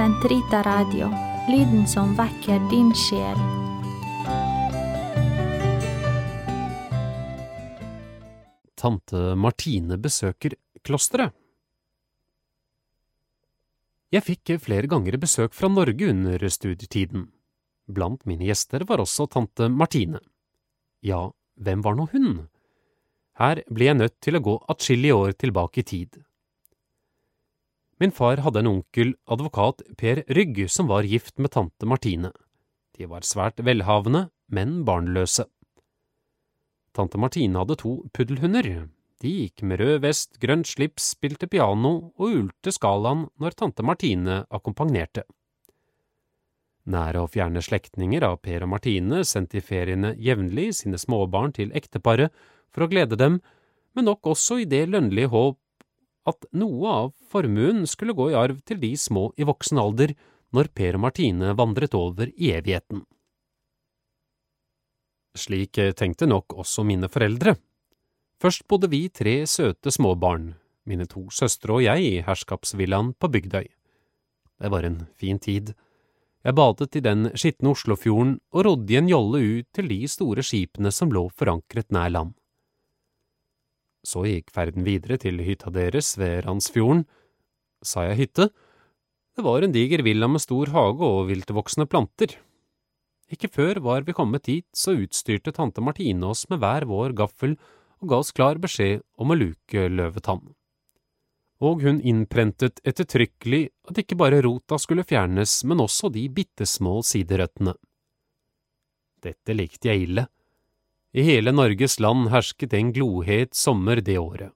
Sentrita Radio, lyden som vekker din sjel. Tante Martine besøker klosteret. Jeg fikk flere ganger besøk fra Norge under studietiden. Blant mine gjester var også tante Martine. Ja, hvem var nå hun? Her ble jeg nødt til å gå atskillige år tilbake i tid. Min far hadde en onkel, advokat Per Rygg, som var gift med tante Martine. De var svært velhavende, men barnløse. Tante Martine hadde to puddelhunder. De gikk med rød vest, grønt slips, spilte piano og ulte skalaen når tante Martine akkompagnerte. Nære og fjerne slektninger av Per og Martine sendte i feriene jevnlig sine småbarn til ekteparet for å glede dem, men nok også i det lønnlige håp at noe av formuen skulle gå i arv til de små i voksen alder når Per og Martine vandret over i evigheten. Slik tenkte nok også mine foreldre. Først bodde vi tre søte småbarn, mine to søstre og jeg, i herskapsvillaen på Bygdøy. Det var en fin tid. Jeg badet i den skitne Oslofjorden og rodde i en jolle ut til de store skipene som lå forankret nær land. Så gikk ferden videre til hytta deres ved Randsfjorden. Sa jeg hytte? Det var en diger villa med stor hage og viltvoksende planter. Ikke før var vi kommet dit, så utstyrte tante Martine oss med hver vår gaffel og ga oss klar beskjed om å luke løvetann. Og hun innprentet ettertrykkelig at ikke bare rota skulle fjernes, men også de bitte små siderøttene. Dette likte jeg ille. I hele Norges land hersket en glohet sommer det året.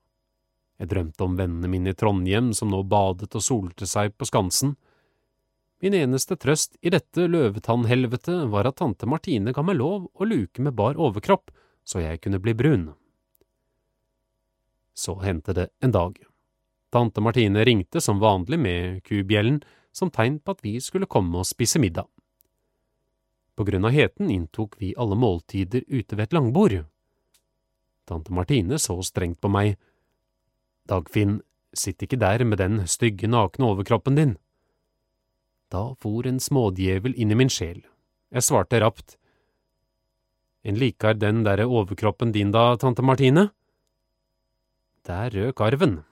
Jeg drømte om vennene mine i Trondheim som nå badet og solte seg på Skansen. Min eneste trøst i dette løvetannhelvete var at tante Martine ga meg lov å luke med bar overkropp så jeg kunne bli brun. Så hendte det en dag. Tante Martine ringte som vanlig med kubjellen som tegn på at vi skulle komme og spise middag. På grunn av heten inntok vi alle måltider ute ved et langbord. Tante Martine så strengt på meg. Dagfinn, sitt ikke der med den stygge, nakne overkroppen din. Da for en smådjevel inn i min sjel. Jeg svarte rapt. En likar den derre overkroppen din da, tante Martine? Der røk arven.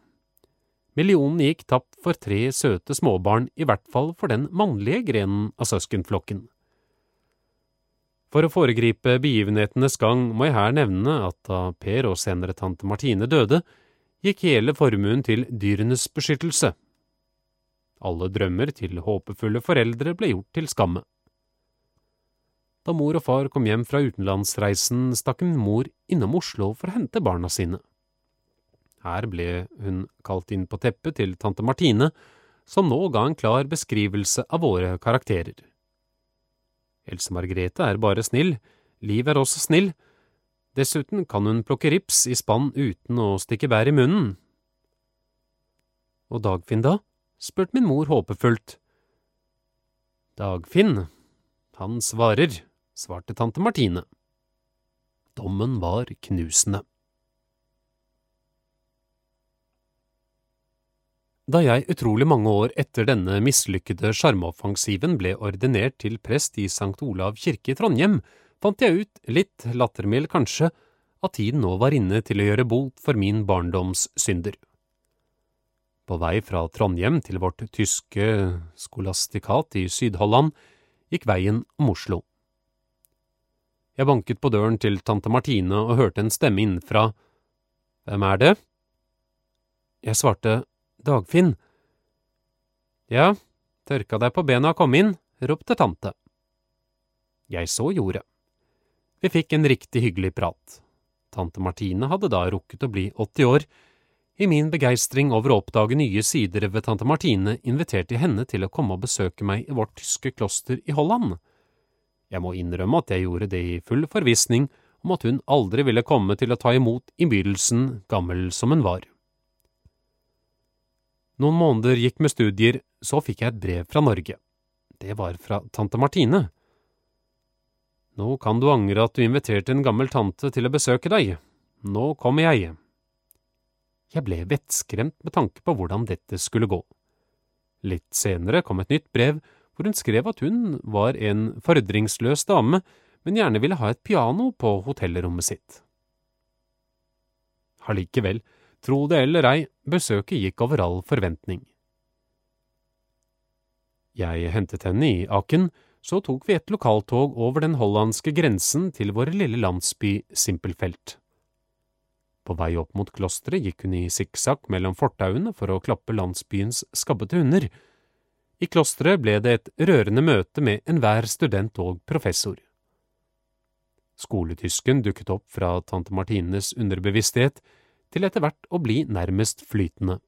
Millionen gikk tapt for tre søte småbarn, i hvert fall for den mannlige grenen av søskenflokken. For å foregripe begivenhetenes gang må jeg her nevne at da Per og senere tante Martine døde, gikk hele formuen til dyrenes beskyttelse. Alle drømmer til håpefulle foreldre ble gjort til skamme. Da mor og far kom hjem fra utenlandsreisen, stakk en mor innom Oslo for å hente barna sine. Her ble hun kalt inn på teppet til tante Martine, som nå ga en klar beskrivelse av våre karakterer. Else Margrethe er bare snill, Liv er også snill, dessuten kan hun plukke rips i spann uten å stikke bær i munnen. Og Dagfinn, da? spurte min mor håpefullt. Dagfinn, han svarer, svarte tante Martine. Dommen var knusende. Da jeg utrolig mange år etter denne mislykkede sjarmoffensiven ble ordinert til prest i St. Olav kirke i Trondheim, fant jeg ut, litt lattermild kanskje, at tiden nå var inne til å gjøre bot for min barndoms synder. På vei fra Trondheim til vårt tyske skolastikat i Syd-Holland gikk veien om Oslo. Jeg banket på døren til tante Martine og hørte en stemme innenfra. Hvem er det? Jeg svarte Dagfinn. Ja, tørka deg på bena og kom inn, ropte tante. Jeg så gjorde. Vi fikk en riktig hyggelig prat. Tante Martine hadde da rukket å bli 80 år. I min begeistring over å oppdage nye sider ved tante Martine inviterte jeg henne til å komme og besøke meg i vårt tyske kloster i Holland. Jeg må innrømme at jeg gjorde det i full forvissning om at hun aldri ville komme til å ta imot innbydelsen, gammel som hun var. Noen måneder gikk med studier, så fikk jeg et brev fra Norge. Det var fra tante Martine. Nå kan du angre at du inviterte en gammel tante til å besøke deg. Nå kommer jeg. Jeg ble vettskremt med tanke på hvordan dette skulle gå. Litt senere kom et nytt brev hvor hun skrev at hun var en fordringsløs dame, men gjerne ville ha et piano på hotellrommet sitt. Allikevel, tro det eller ei, besøket gikk over all forventning. Jeg hentet henne i Aken, så tok vi et lokaltog over den hollandske grensen til vår lille landsby Simpelfelt. På vei opp mot klosteret gikk hun i sikksakk mellom fortauene for å klappe landsbyens skabbete hunder. I klosteret ble det et rørende møte med enhver student og professor. Skoletysken dukket opp fra tante Martines underbevissthet til etter hvert å bli nærmest flytende.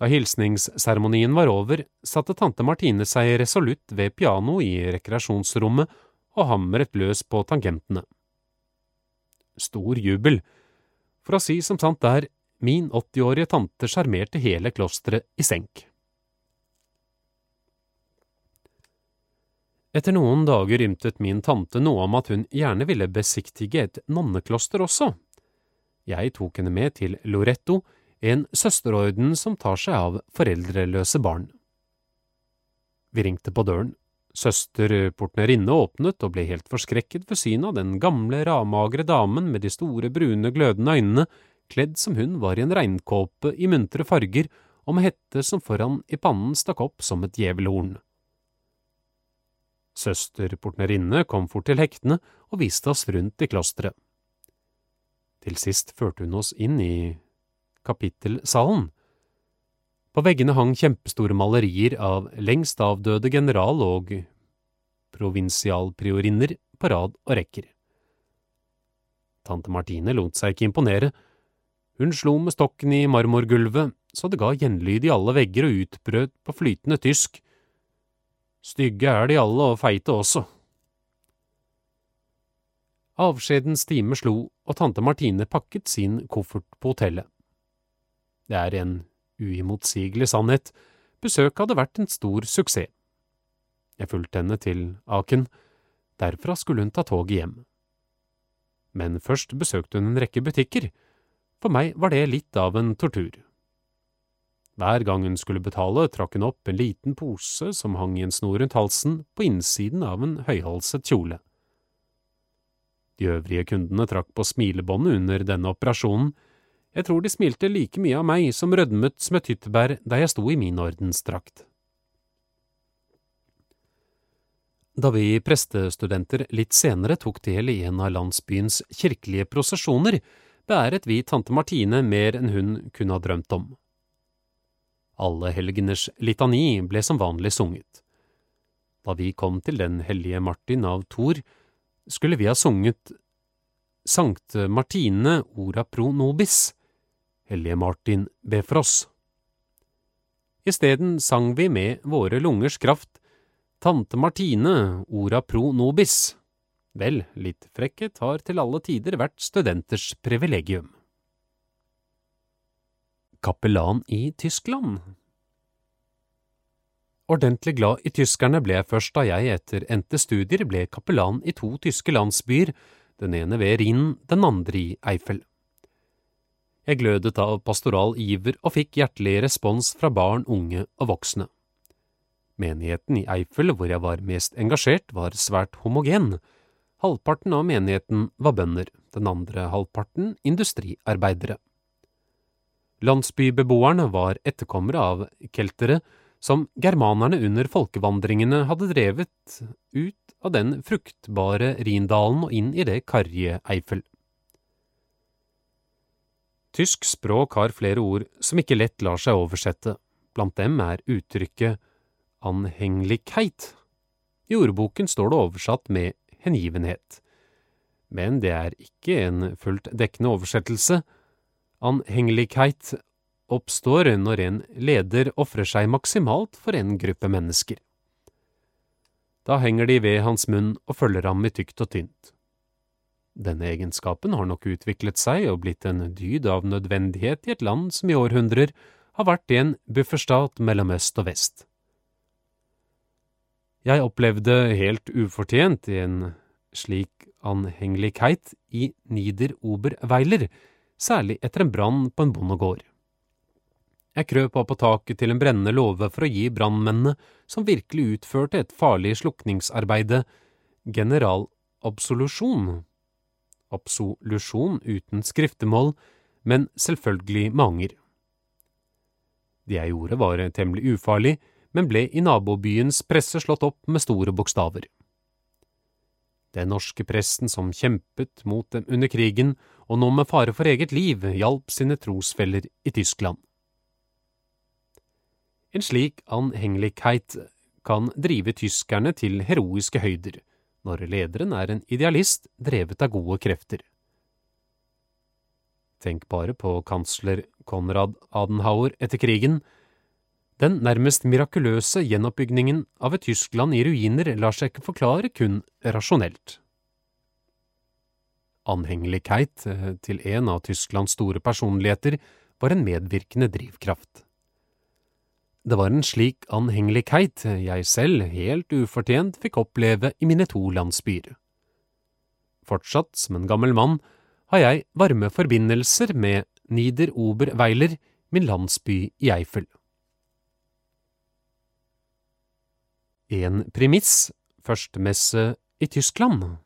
Da hilsningsseremonien var over, satte tante Martine seg resolutt ved piano i rekreasjonsrommet og hamret løs på tangentene. Stor jubel. For å si som sant er, min 80-årige tante sjarmerte hele klosteret i senk. Etter noen dager ymtet min tante noe om at hun gjerne ville besiktige et nonnekloster også. Jeg tok henne med til Loretto, en søsterorden som tar seg av foreldreløse barn. Vi ringte på døren. Søster Portnerinne åpnet og ble helt forskrekket ved synet av den gamle, ramagre damen med de store, brune, glødende øynene, kledd som hun var i en regnkåpe i muntre farger og med hette som foran i pannen stakk opp som et djevelhorn. Søster Portnerinne kom fort til hektene og viste oss rundt i klosteret. Til sist førte hun oss inn i kapittelsalen. På veggene hang kjempestore malerier av lengst avdøde general- og provinsialpriorinner på rad og rekker. Tante Martine lot seg ikke imponere. Hun slo med stokken i marmorgulvet så det ga gjenlyd i alle vegger og utbrøt på flytende tysk. Stygge er de alle og feite også. Avskjedens time slo, og tante Martine pakket sin koffert på hotellet. Det er en uimotsigelig sannhet, besøket hadde vært en stor suksess. Jeg fulgte henne til Aken, derfra skulle hun ta toget hjem. Men først besøkte hun en rekke butikker, for meg var det litt av en tortur. Hver gang hun skulle betale, trakk hun opp en liten pose som hang i en snor rundt halsen på innsiden av en høyhalset kjole. De øvrige kundene trakk på smilebåndet under denne operasjonen, jeg tror de smilte like mye av meg som rødmet smøtt hyttebær da jeg sto i min ordensdrakt. Da vi prestestudenter litt senere tok del i en av landsbyens kirkelige prosesjoner, beæret vi tante Martine mer enn hun kunne ha drømt om. Alle helgeners litani ble som vanlig sunget. Da vi kom til den hellige Martin av Thor, skulle vi ha sunget Sankte Martine ora pro nobis, Hellige Martin, be for oss. Isteden sang vi med våre lungers kraft Tante Martine, ora pro nobis. Vel, litt frekkhet har til alle tider vært studenters privilegium. Kapellan i Tyskland Ordentlig glad i tyskerne ble jeg først da jeg etter endte studier ble kapellan i to tyske landsbyer, den ene ved Rhinen, den andre i Eifel. Jeg glødet av pastoral iver og fikk hjertelig respons fra barn, unge og voksne. Menigheten i Eifel, hvor jeg var mest engasjert, var svært homogen. Halvparten av menigheten var bønder, den andre halvparten industriarbeidere. Landsbybeboerne var etterkommere av keltere som germanerne under folkevandringene hadde drevet ut av den fruktbare Rindalen og inn i det karrige Eifel. Tysk språk har flere ord som ikke lett lar seg oversette, blant dem er uttrykket anhengeligkeit. I ordboken står det oversatt med hengivenhet, men det er ikke en fullt dekkende oversettelse. Anhengeligkeit oppstår når en leder ofrer seg maksimalt for en gruppe mennesker. Da henger de ved hans munn og følger ham i tykt og tynt. Denne egenskapen har nok utviklet seg og blitt en dyd av nødvendighet i et land som i århundrer har vært i en bufferstat mellom øst og vest. Jeg opplevde helt ufortjent i en slik anhengelighet i Nieder Oberweiler, særlig etter en brann på en bondegård. Jeg krøp opp på taket til en brennende låve for å gi brannmennene, som virkelig utførte et farlig slukningsarbeide, generalabsolusjon. Absolusjon uten skriftemål, men selvfølgelig med anger. Det jeg gjorde var temmelig ufarlig, men ble i nabobyens presse slått opp med store bokstaver. Den norske presten som kjempet mot dem under krigen, og nå med fare for eget liv, hjalp sine trosfeller i Tyskland. En slik anhengelighet kan drive tyskerne til heroiske høyder, når lederen er en idealist drevet av gode krefter. Tenk bare på kansler Konrad Adenhauer etter krigen. Den nærmest mirakuløse gjenoppbyggingen av et Tyskland i ruiner lar seg ikke forklare kun rasjonelt. Anhengelighet eh, til en av Tysklands store personligheter var en medvirkende drivkraft. Det var en slik anhengelighet jeg selv, helt ufortjent, fikk oppleve i mine to landsbyer. Fortsatt, som en gammel mann, har jeg varme forbindelser med Nieder Oberweiler, min landsby i Eifel. En premiss, førstemesse i Tyskland.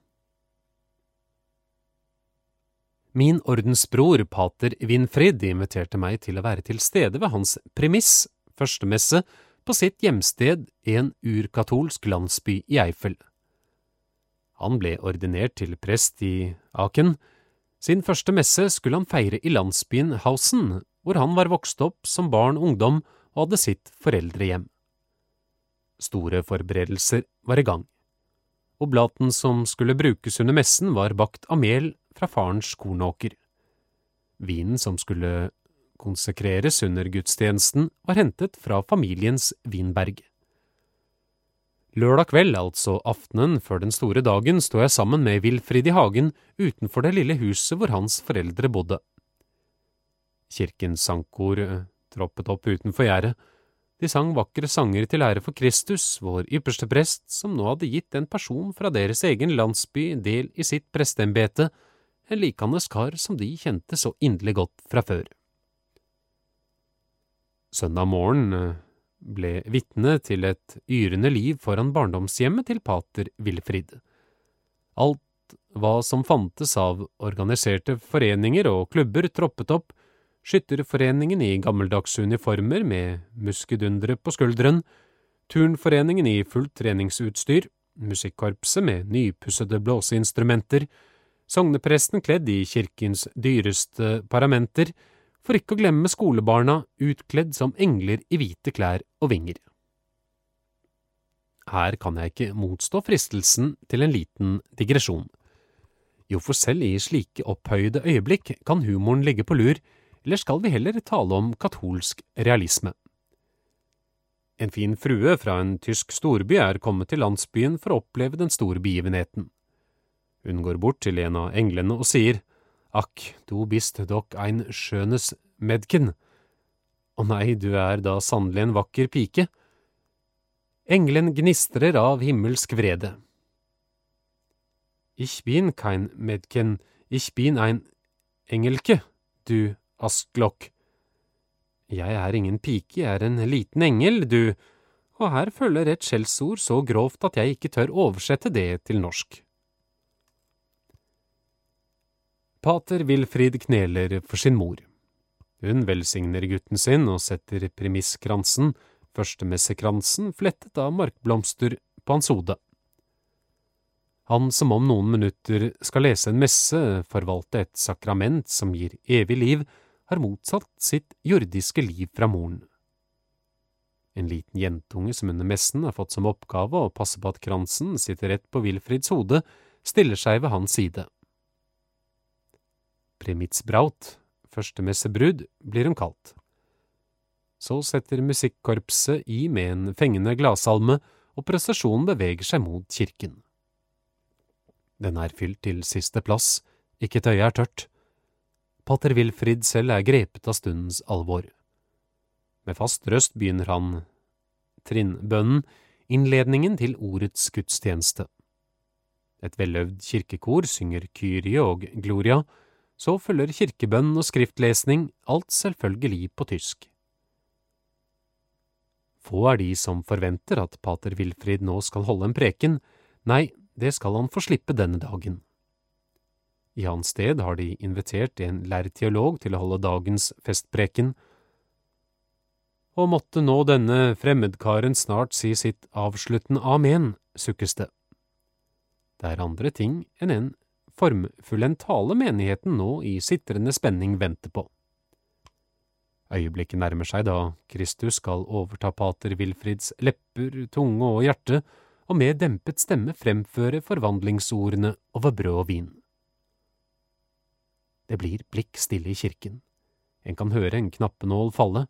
Min ordensbror, pater Winfrid, inviterte meg til å være til stede ved hans premiss førstemesse på sitt hjemsted i en urkatolsk landsby i Eifel. Han ble ordinert til prest i Aken. Sin første messe skulle han feire i landsbyen Hausen, hvor han var vokst opp som barn og ungdom og hadde sitt foreldrehjem. Store forberedelser var i gang. Oblaten som skulle brukes under messen var bakt av mel fra farens kornåker. Vinen som skulle konsekreres under gudstjenesten, var hentet fra familiens vinberg. Lørdag kveld, altså aftenen før den store dagen, sto jeg sammen med Wilfrid i hagen utenfor det lille huset hvor hans foreldre bodde. Kirkens sangkor eh, troppet opp utenfor gjerdet. De sang vakre sanger til ære for Kristus, vår ypperste prest, som nå hadde gitt en person fra deres egen landsby del i sitt presteembete, en likandes kar som de kjente så inderlig godt fra før. Søndag morgen eh, ble vitne til et yrende liv foran barndomshjemmet til pater Wilfrid. Alt hva som fantes av organiserte foreninger og klubber troppet opp, Skytterforeningen i gammeldagse uniformer med muskedundere på skulderen, Turnforeningen i fullt treningsutstyr, musikkorpset med nypussede blåseinstrumenter, sognepresten kledd i kirkens dyreste paramenter, for ikke å glemme skolebarna utkledd som engler i hvite klær og vinger. Her kan jeg ikke motstå fristelsen til en liten digresjon. Jo, for selv i slike opphøyde øyeblikk kan humoren ligge på lur, eller skal vi heller tale om katolsk realisme? En fin frue fra en tysk storby er kommet til landsbyen for å oppleve den store begivenheten. Hun går bort til en av englene og sier, Akk, du bist dokk ein skjønes Medken. Å nei, du er da sannelig en vakker pike. Engelen gnistrer av himmelsk vrede. Ich bin kein Medken, ich bin ein engelke, du Asklokk. Jeg er ingen pike, jeg er en liten engel, du, og her følger et skjellsord så grovt at jeg ikke tør oversette det til norsk. Pater Wilfrid kneler for sin mor. Hun velsigner gutten sin og setter premisskransen, førstemessekransen, flettet av markblomster, på hans hode. Han som om noen minutter skal lese en messe, forvalte et sakrament som gir evig liv, har motsatt sitt jordiske liv fra moren. En liten jentunge som under messen har fått som oppgave å passe på at kransen sitter rett på Wilfrids hode, stiller seg ved hans side. Premitsbraut, førstemessebrud, blir hun kalt. Så setter musikkorpset i med en fengende gladsalme, og prosesjonen beveger seg mot kirken. Den er fylt til siste plass, ikke et øye er tørt. Pater Wilfrid selv er grepet av stundens alvor. Med fast røst begynner han trinnbønnen, innledningen til ordets gudstjeneste. Et veløvd kirkekor synger Kyrie og Gloria, så følger kirkebønn og skriftlesning, alt selvfølgelig på tysk. Få er de som forventer at pater Wilfrid nå skal holde en preken, nei, det skal han få slippe denne dagen. I hans sted har de invitert en lærd teolog til å holde dagens festpreken, og måtte nå denne fremmedkaren snart si sitt avsluttende amen, sukkes det. Det er andre ting enn en formfullendt tale menigheten nå i sitrende spenning venter på. Øyeblikket nærmer seg da Kristus skal overta pater Wilfrids lepper, tunge og hjerte, og med dempet stemme fremføre forvandlingsordene over brød og vin. Det blir blikk stille i kirken. En kan høre en knappenål falle.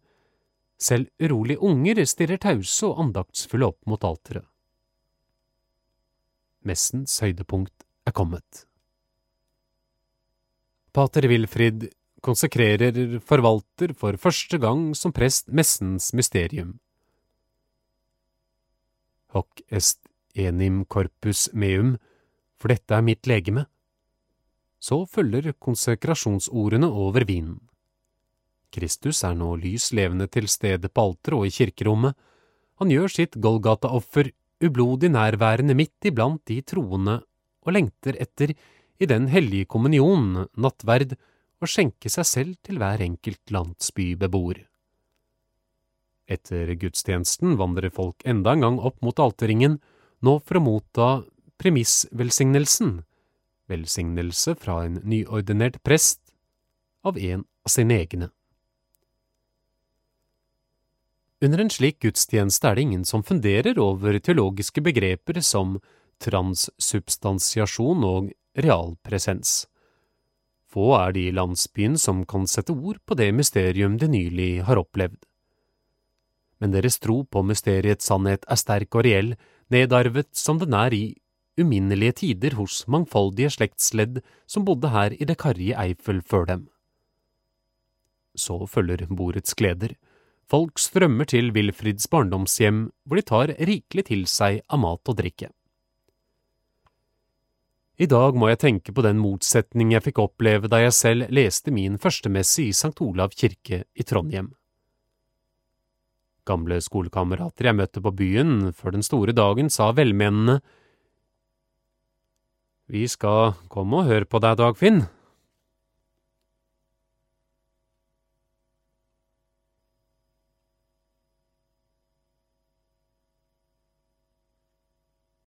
Selv urolige unger stirrer tause og andaktsfulle opp mot alteret. Messens høydepunkt er kommet. Pater Wilfrid konsekrerer forvalter for første gang som prest messens mysterium. Hoc est enim corpus meum, for dette er mitt legeme. Så følger konsekrasjonsordene over vinen. Kristus er nå lys levende til stede på alteret og i kirkerommet. Han gjør sitt Golgata-offer ublodig nærværende midt iblant de troende og lengter etter, i den hellige kommunion, nattverd, og skjenke seg selv til hver enkelt landsbybeboer. Etter gudstjenesten vandrer folk enda en gang opp mot alterringen, nå for å motta premissvelsignelsen, velsignelse fra en nyordinert prest, av en av sine egne. Under en slik gudstjeneste er det ingen som funderer over teologiske begreper som transsubstansiasjon og realpresens. Få er de i landsbyen som kan sette ord på det mysterium de nylig har opplevd. Men deres tro på mysteriets sannhet er sterk og reell, nedarvet som den er i uminnelige tider hos mangfoldige slektsledd som bodde her i det karrige Eifel før dem. Så følger bordets gleder. Folk strømmer til Wilfrids barndomshjem, hvor de tar rikelig til seg av mat og drikke. I dag må jeg tenke på den motsetning jeg fikk oppleve da jeg selv leste min førstemesse i St. Olav kirke i Trondheim. Gamle skolekamerater jeg møtte på byen før den store dagen, sa velmenende Vi skal komme og høre på deg, Dagfinn,